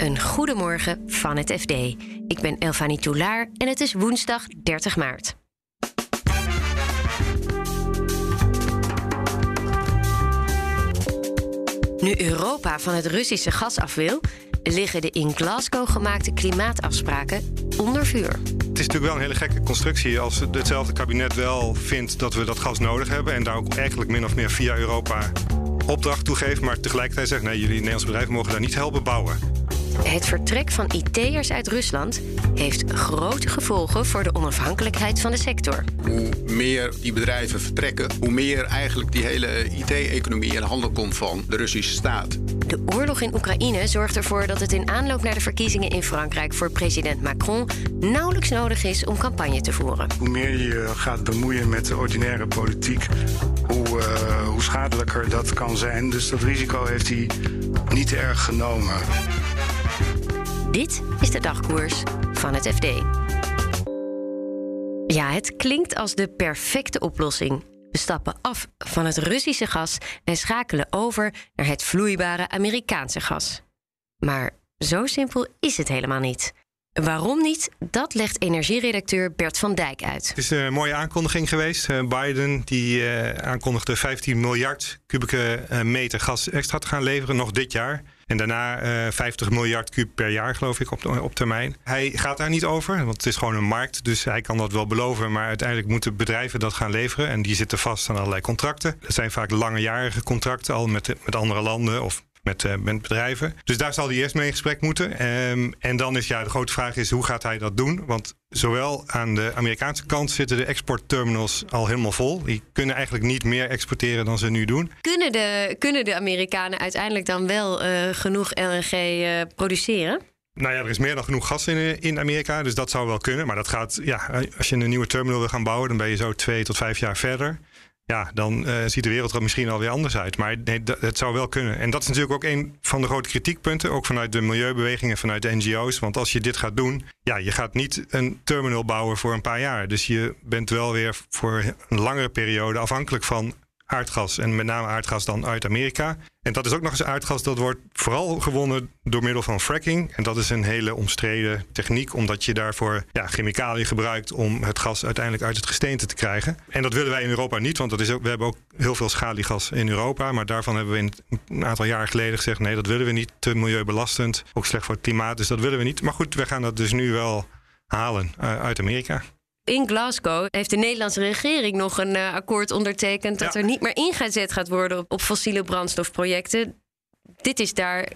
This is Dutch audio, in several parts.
Een goedemorgen van het FD. Ik ben Elfanie Toulaar en het is woensdag 30 maart. Nu Europa van het Russische gas af wil, liggen de in Glasgow gemaakte klimaatafspraken onder vuur. Het is natuurlijk wel een hele gekke constructie als hetzelfde kabinet wel vindt dat we dat gas nodig hebben en daar ook eigenlijk min of meer via Europa opdracht toe geeft, maar tegelijkertijd zegt nee, jullie Nederlandse bedrijven mogen daar niet helpen bouwen. Het vertrek van IT'ers uit Rusland heeft grote gevolgen voor de onafhankelijkheid van de sector. Hoe meer die bedrijven vertrekken, hoe meer eigenlijk die hele IT-economie in handen komt van de Russische staat. De oorlog in Oekraïne zorgt ervoor dat het in aanloop naar de verkiezingen in Frankrijk voor president Macron nauwelijks nodig is om campagne te voeren. Hoe meer je gaat bemoeien met de ordinaire politiek, hoe, uh, hoe schadelijker dat kan zijn. Dus dat risico heeft hij niet erg genomen. Dit is de dagkoers van het FD. Ja, het klinkt als de perfecte oplossing. We stappen af van het Russische gas en schakelen over naar het vloeibare Amerikaanse gas. Maar zo simpel is het helemaal niet. Waarom niet? Dat legt energieredacteur Bert van Dijk uit. Het is een mooie aankondiging geweest. Eh, Biden die uh, aankondigde 15 miljard kubieke uh, meter gas extra te gaan leveren nog dit jaar. En daarna uh, 50 miljard kub per jaar, geloof ik, op, op termijn. Hij gaat daar niet over, want het is gewoon een markt. Dus hij kan dat wel beloven. Maar uiteindelijk moeten bedrijven dat gaan leveren. En die zitten vast aan allerlei contracten. Dat zijn vaak langejarige contracten al met, met andere landen of met, uh, met, bedrijven. Dus daar zal hij eerst mee in gesprek moeten. Um, en dan is ja, de grote vraag is hoe gaat hij dat doen? Want zowel aan de Amerikaanse kant zitten de exportterminals al helemaal vol. Die kunnen eigenlijk niet meer exporteren dan ze nu doen. Kunnen de, kunnen de Amerikanen uiteindelijk dan wel uh, genoeg LNG uh, produceren? Nou ja, er is meer dan genoeg gas in, in Amerika, dus dat zou wel kunnen. Maar dat gaat, ja, als je een nieuwe terminal wil gaan bouwen, dan ben je zo twee tot vijf jaar verder ja, dan uh, ziet de wereld er misschien alweer anders uit. Maar het zou wel kunnen. En dat is natuurlijk ook een van de grote kritiekpunten, ook vanuit de milieubewegingen, vanuit de NGO's. Want als je dit gaat doen, ja, je gaat niet een terminal bouwen voor een paar jaar. Dus je bent wel weer voor een langere periode afhankelijk van aardgas. En met name aardgas dan uit Amerika. En dat is ook nog eens aardgas dat wordt vooral gewonnen door middel van fracking. En dat is een hele omstreden techniek, omdat je daarvoor ja, chemicaliën gebruikt om het gas uiteindelijk uit het gesteente te krijgen. En dat willen wij in Europa niet, want dat is ook, we hebben ook heel veel schaliegas in Europa. Maar daarvan hebben we een aantal jaar geleden gezegd: nee, dat willen we niet. Te milieubelastend, ook slecht voor het klimaat, dus dat willen we niet. Maar goed, we gaan dat dus nu wel halen uh, uit Amerika in Glasgow heeft de Nederlandse regering nog een uh, akkoord ondertekend dat ja. er niet meer ingezet gaat worden op, op fossiele brandstofprojecten. Dit is daar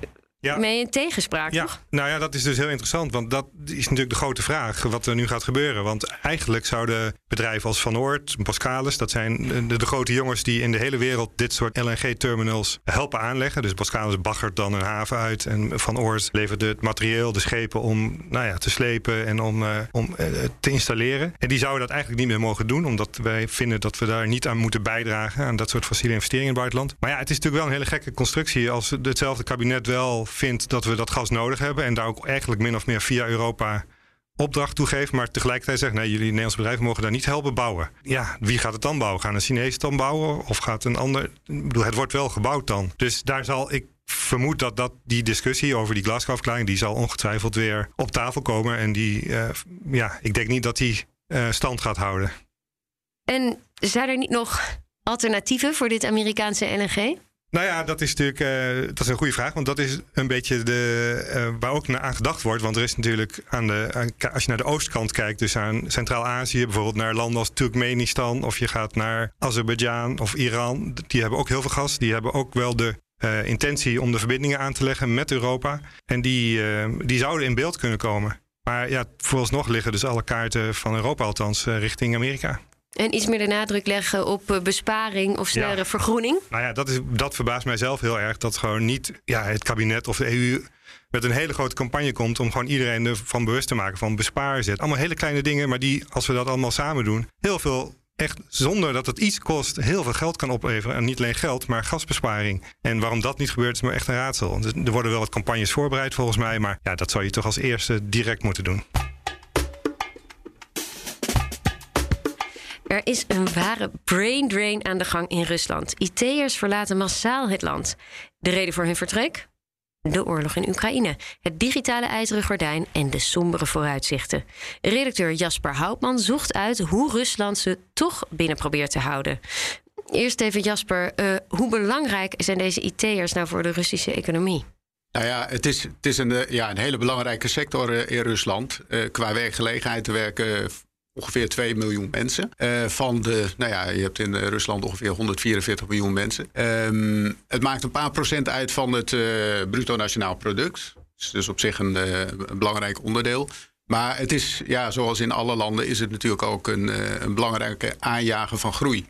ja. mee in tegenspraak, ja. toch? Nou ja, dat is dus heel interessant. Want dat is natuurlijk de grote vraag wat er nu gaat gebeuren. Want eigenlijk zouden bedrijven als Van Oort, Boskalis... dat zijn de, de, grote jongens die in de hele wereld dit soort LNG-terminals helpen aanleggen. Dus Boskalis baggert dan een haven uit. En Van Oort levert het materieel, de schepen om nou ja, te slepen en om, uh, om uh, te installeren. En die zouden dat eigenlijk niet meer mogen doen. Omdat wij vinden dat we daar niet aan moeten bijdragen... aan dat soort fossiele investeringen in het buitenland. Maar ja, het is natuurlijk wel een hele gekke constructie... als hetzelfde kabinet wel vindt dat we dat gas nodig hebben en daar ook eigenlijk min of meer via Europa opdracht toegeeft, maar tegelijkertijd zegt: nee, jullie Nederlandse bedrijven mogen daar niet helpen bouwen. Ja, wie gaat het dan bouwen? Gaan een Chinees het dan bouwen of gaat een ander? Ik bedoel, het wordt wel gebouwd dan. Dus daar zal ik vermoed dat, dat die discussie over die Glasgow-verklaring, die zal ongetwijfeld weer op tafel komen. En die, uh, ja, ik denk niet dat die uh, stand gaat houden. En zijn er niet nog alternatieven voor dit Amerikaanse LNG? Nou ja, dat is natuurlijk uh, dat is een goede vraag. Want dat is een beetje de, uh, waar ook naar aan gedacht wordt. Want er is natuurlijk aan de, als je naar de oostkant kijkt, dus aan Centraal-Azië, bijvoorbeeld naar landen als Turkmenistan, of je gaat naar Azerbeidzjan of Iran, die hebben ook heel veel gas. Die hebben ook wel de uh, intentie om de verbindingen aan te leggen met Europa. En die, die zouden in beeld kunnen komen. Maar ja, vooralsnog liggen dus alle kaarten van Europa althans richting Amerika. En iets meer de nadruk leggen op besparing of snellere ja. vergroening? Nou ja, dat, is, dat verbaast mij zelf heel erg. Dat gewoon niet ja, het kabinet of de EU met een hele grote campagne komt om gewoon iedereen ervan bewust te maken van bespaar zit. Allemaal hele kleine dingen, maar die, als we dat allemaal samen doen, heel veel echt zonder dat het iets kost, heel veel geld kan opleveren. En niet alleen geld, maar gasbesparing. En waarom dat niet gebeurt, is me echt een raadsel. Dus er worden wel wat campagnes voorbereid volgens mij, maar ja, dat zou je toch als eerste direct moeten doen. Er is een ware brain drain aan de gang in Rusland. IT'ers verlaten massaal het land. De reden voor hun vertrek? de oorlog in Oekraïne, het digitale ijzeren gordijn en de sombere vooruitzichten. Redacteur Jasper Houtman zocht uit hoe Rusland ze toch binnen probeert te houden. Eerst even Jasper, uh, hoe belangrijk zijn deze IT'ers nou voor de Russische economie? Nou ja, het is, het is een, eh, ja, een hele belangrijke sector in Rusland. Uh, qua werkgelegenheid werken ongeveer 2 miljoen mensen. Uh, van de, nou ja, je hebt in Rusland ongeveer 144 miljoen mensen. Um, het maakt een paar procent uit van het uh, bruto nationaal product. Dus, dus op zich een, uh, een, belangrijk onderdeel. Maar het is, ja, zoals in alle landen, is het natuurlijk ook een, een belangrijke aanjager van groei.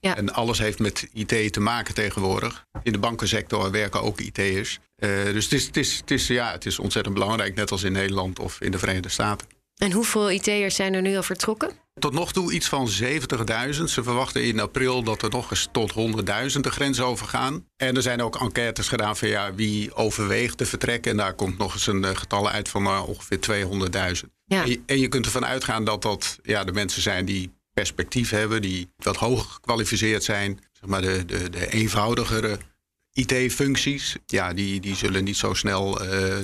Ja. En alles heeft met IT te maken tegenwoordig. In de bankensector werken ook IT'ers. dus het is, het, is, het, is, ja, het is ontzettend belangrijk, net als in Nederland of in de Verenigde Staten. En hoeveel IT'ers zijn er nu al vertrokken? Tot nog toe iets van 70.000. Ze verwachten in april dat er nog eens tot 100.000 de grens overgaan. En er zijn ook enquêtes gedaan van ja, wie overweegt te vertrekken. En daar komt nog eens een eh, getal uit van uh, ongeveer 200.000. Ja. En, je, en je kunt ervan uitgaan dat dat ja, de mensen zijn die perspectief hebben, die wat hoger gekwalificeerd zijn. Zeg maar de, de, de eenvoudigere IT-functies, ja, die, die zullen niet zo snel uh,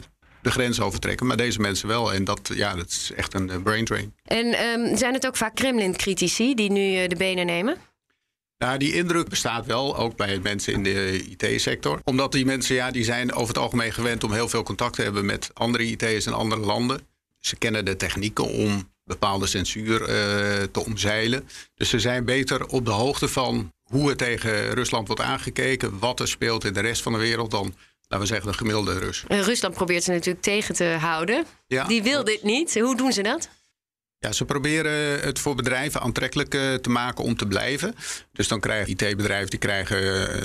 de grens overtrekken. Maar deze mensen wel. En dat, ja, dat is echt een brain drain. En um, zijn het ook vaak Kremlin-critici die nu uh, de benen nemen? Nou, die indruk bestaat wel, ook bij mensen in de IT-sector. Omdat die mensen, ja, die zijn over het algemeen gewend om heel veel contact te hebben met andere IT's in andere landen. Ze kennen de technieken om bepaalde censuur uh, te omzeilen. Dus ze zijn beter op de hoogte van hoe er tegen Rusland wordt aangekeken, wat er speelt in de rest van de wereld dan laten we zeggen, de gemiddelde Rus. En Rusland probeert ze natuurlijk tegen te houden. Ja, Die wil dit niet. Hoe doen ze dat? Ja, ze proberen het voor bedrijven aantrekkelijk uh, te maken om te blijven. Dus dan krijgen IT-bedrijven die krijgen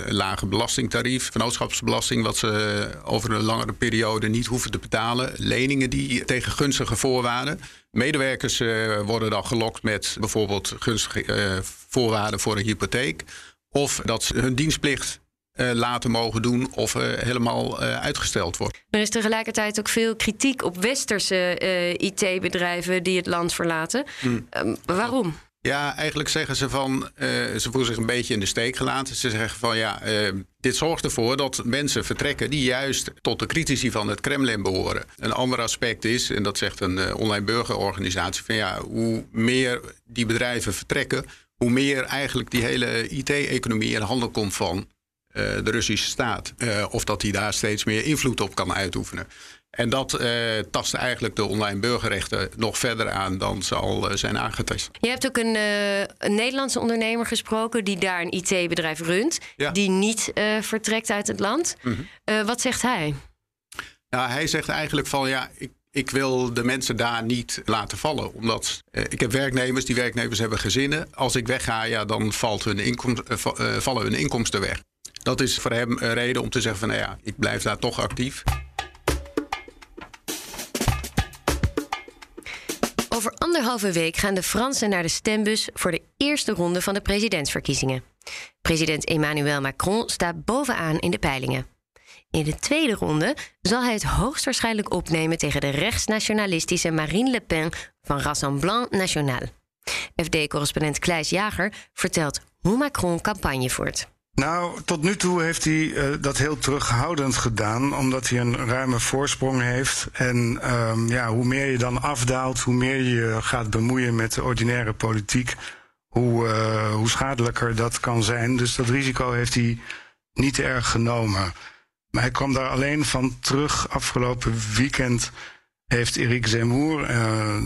een lage belastingtarief, vennootschapsbelasting, wat ze over een langere periode niet hoeven te betalen. Leningen die tegen gunstige voorwaarden. Medewerkers worden dan gelokt met bijvoorbeeld gunstige voorwaarden voor een hypotheek. Of dat hun dienstplicht laten mogen doen of uh, helemaal uh, uitgesteld wordt. Er is tegelijkertijd ook veel kritiek op westerse IT-bedrijven die het land verlaten. Hmm. Ehm, waarom? Ja, eigenlijk zeggen ze van, ze voelen zich een beetje in de steek gelaten. Ze zeggen van ja, dit zorgt ervoor dat mensen vertrekken die juist tot de critici van het Kremlin behoren. Een ander aspect is, en dat zegt een online burgerorganisatie, van ja, hoe meer die bedrijven vertrekken, hoe meer eigenlijk die hele IT-economie in handen komt van eh, de Russische staat. Uh, of dat hij daar steeds meer invloed op kan uitoefenen. En dat uh, tast eigenlijk de online burgerrechten nog verder aan dan ze al zijn aangetast. Je hebt ook een, een, Nederlandse ondernemer gesproken die daar een IT-bedrijf runt, die niet vertrekt uit het land. Mm -hmm. wat zegt hij? Nou, hij zegt eigenlijk van ja, ik, ik wil de mensen daar niet laten vallen. Omdat ik heb werknemers, die werknemers hebben gezinnen. Als ik wegga, ja, dan valt hun inkomst, vallen hun inkomsten weg. Dat is voor hem een reden om te zeggen van nou ja, ik blijf daar toch actief. Over anderhalve week gaan de Fransen naar de stembus voor de eerste ronde van de presidentsverkiezingen. President Emmanuel Macron staat bovenaan in de peilingen. In de tweede ronde zal hij het hoogstwaarschijnlijk opnemen tegen de rechtsnationalistische Marine Le Pen van Rassemblement National. FD-correspondent Kleis Jager vertelt hoe Macron campagne voert. Nou, tot nu toe heeft hij uh, dat heel terughoudend gedaan, omdat hij een ruime voorsprong heeft. En um, ja, hoe meer je dan afdaalt, hoe meer je gaat bemoeien met de ordinaire politiek, hoe, uh, hoe schadelijker dat kan zijn. Dus dat risico heeft hij niet erg genomen. Maar hij kwam daar alleen van terug. Afgelopen weekend heeft Eric Zemmour, uh,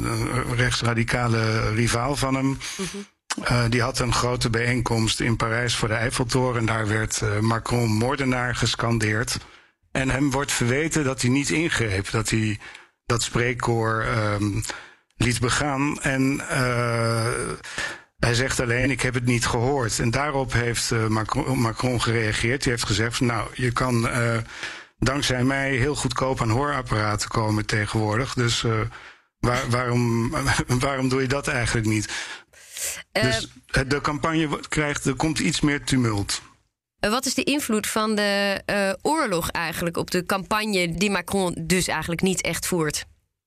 een rechtsradicale rivaal van hem. -hmm uh, die had een grote bijeenkomst in Parijs voor de Eiffeltoren. Daar werd uh, Macron moordenaar gescandeerd. En hem wordt verweten dat hij niet ingreep. Dat hij dat spreekkoor um, liet begaan. En uh, hij zegt alleen, ik heb het niet gehoord. En daarop heeft Macron, gereageerd. Hij heeft gezegd, nou, je kan dankzij mij heel goedkoop aan hoorapparaten komen tegenwoordig. Dus waar, waarom, waarom doe je dat eigenlijk niet? Dus uh, de campagne krijgt, er komt iets meer tumult. Eh, wat is de invloed van de uh, oorlog eigenlijk op de campagne die Macron dus eigenlijk niet echt voert?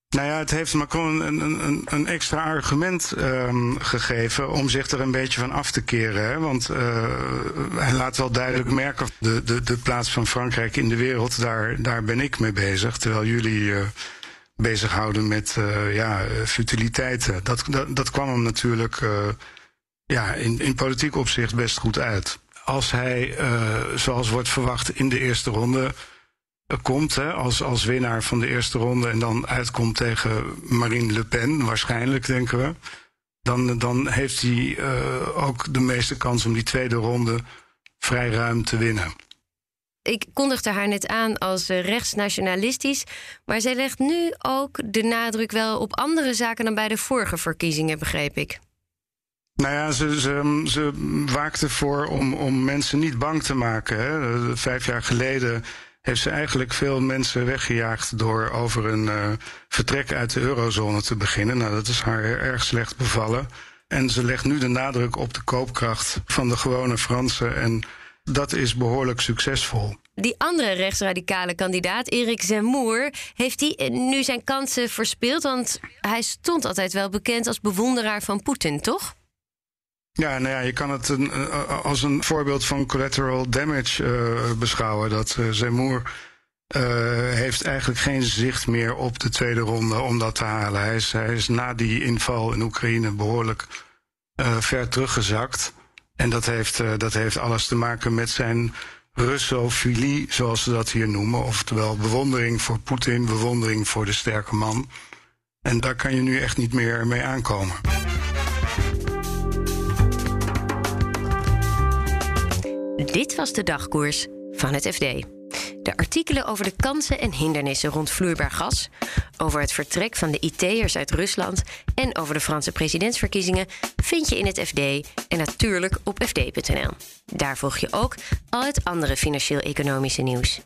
Nou ja, het heeft Macron een, een, een extra argument um, gegeven om zich er een beetje van af te keren. Hè? Want uh, hij laat wel duidelijk merken, de, de, de plaats van Frankrijk in de wereld, daar, daar ben ik mee bezig. Terwijl jullie uh, bezighouden met uh, ja, futiliteiten. Dat, dat, kwam hem natuurlijk ja, in, in politiek opzicht best goed uit. Als hij, zoals wordt verwacht, in de eerste ronde komt hè, als, als winnaar van de eerste ronde en dan uitkomt tegen Marine Le Pen, waarschijnlijk denken we, dan, dan heeft hij ook de meeste kans om die tweede ronde vrij ruim te winnen. Ik kondigde haar net aan als uh, rechtsnationalistisch, maar zij legt nu ook de nadruk wel op andere zaken dan bij de vorige verkiezingen, begreep ik. Nou ja, ze, ze, ze waakte voor om, om mensen niet bang te maken. Hè. Vijf jaar geleden heeft ze eigenlijk veel mensen weggejaagd door over een uh, vertrek uit de eurozone te beginnen. Nou, dat is haar erg slecht bevallen. En ze legt nu de nadruk op de koopkracht van de gewone Fransen. En dat is behoorlijk succesvol. Die andere rechtsradicale kandidaat, Erik Zemmour, heeft hij nu zijn kansen verspeeld? Want hij stond altijd wel bekend als bewonderaar van Poetin, toch? Ja, nou ja, je kan het een, als een voorbeeld van collateral damage uh, beschouwen. Dat uh, Zemmour uh, heeft eigenlijk geen zicht meer op de tweede ronde om dat te halen. Hij is, hij is na die inval in Oekraïne behoorlijk ver teruggezakt. En dat heeft, dat heeft alles te maken met zijn Russofilie, zoals ze dat hier noemen. Oftewel bewondering voor Poetin, bewondering voor de sterke man. En daar kan je nu echt niet meer mee aankomen. Dit was de dagkoers van het FD. De artikelen over de kansen en hindernissen rond vloeibaar gas, over het vertrek van de IT'ers uit Rusland en over de Franse presidentsverkiezingen vind je in het FD en natuurlijk op fd.nl. Daar volg je ook al het andere financieel-economische nieuws.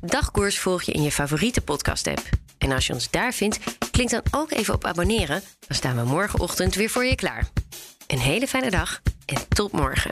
Dagkoers volg je in je favoriete podcast-app. En als je ons daar vindt, klik dan ook even op abonneren. Dan staan we morgenochtend weer voor je klaar. Een hele fijne dag en tot morgen.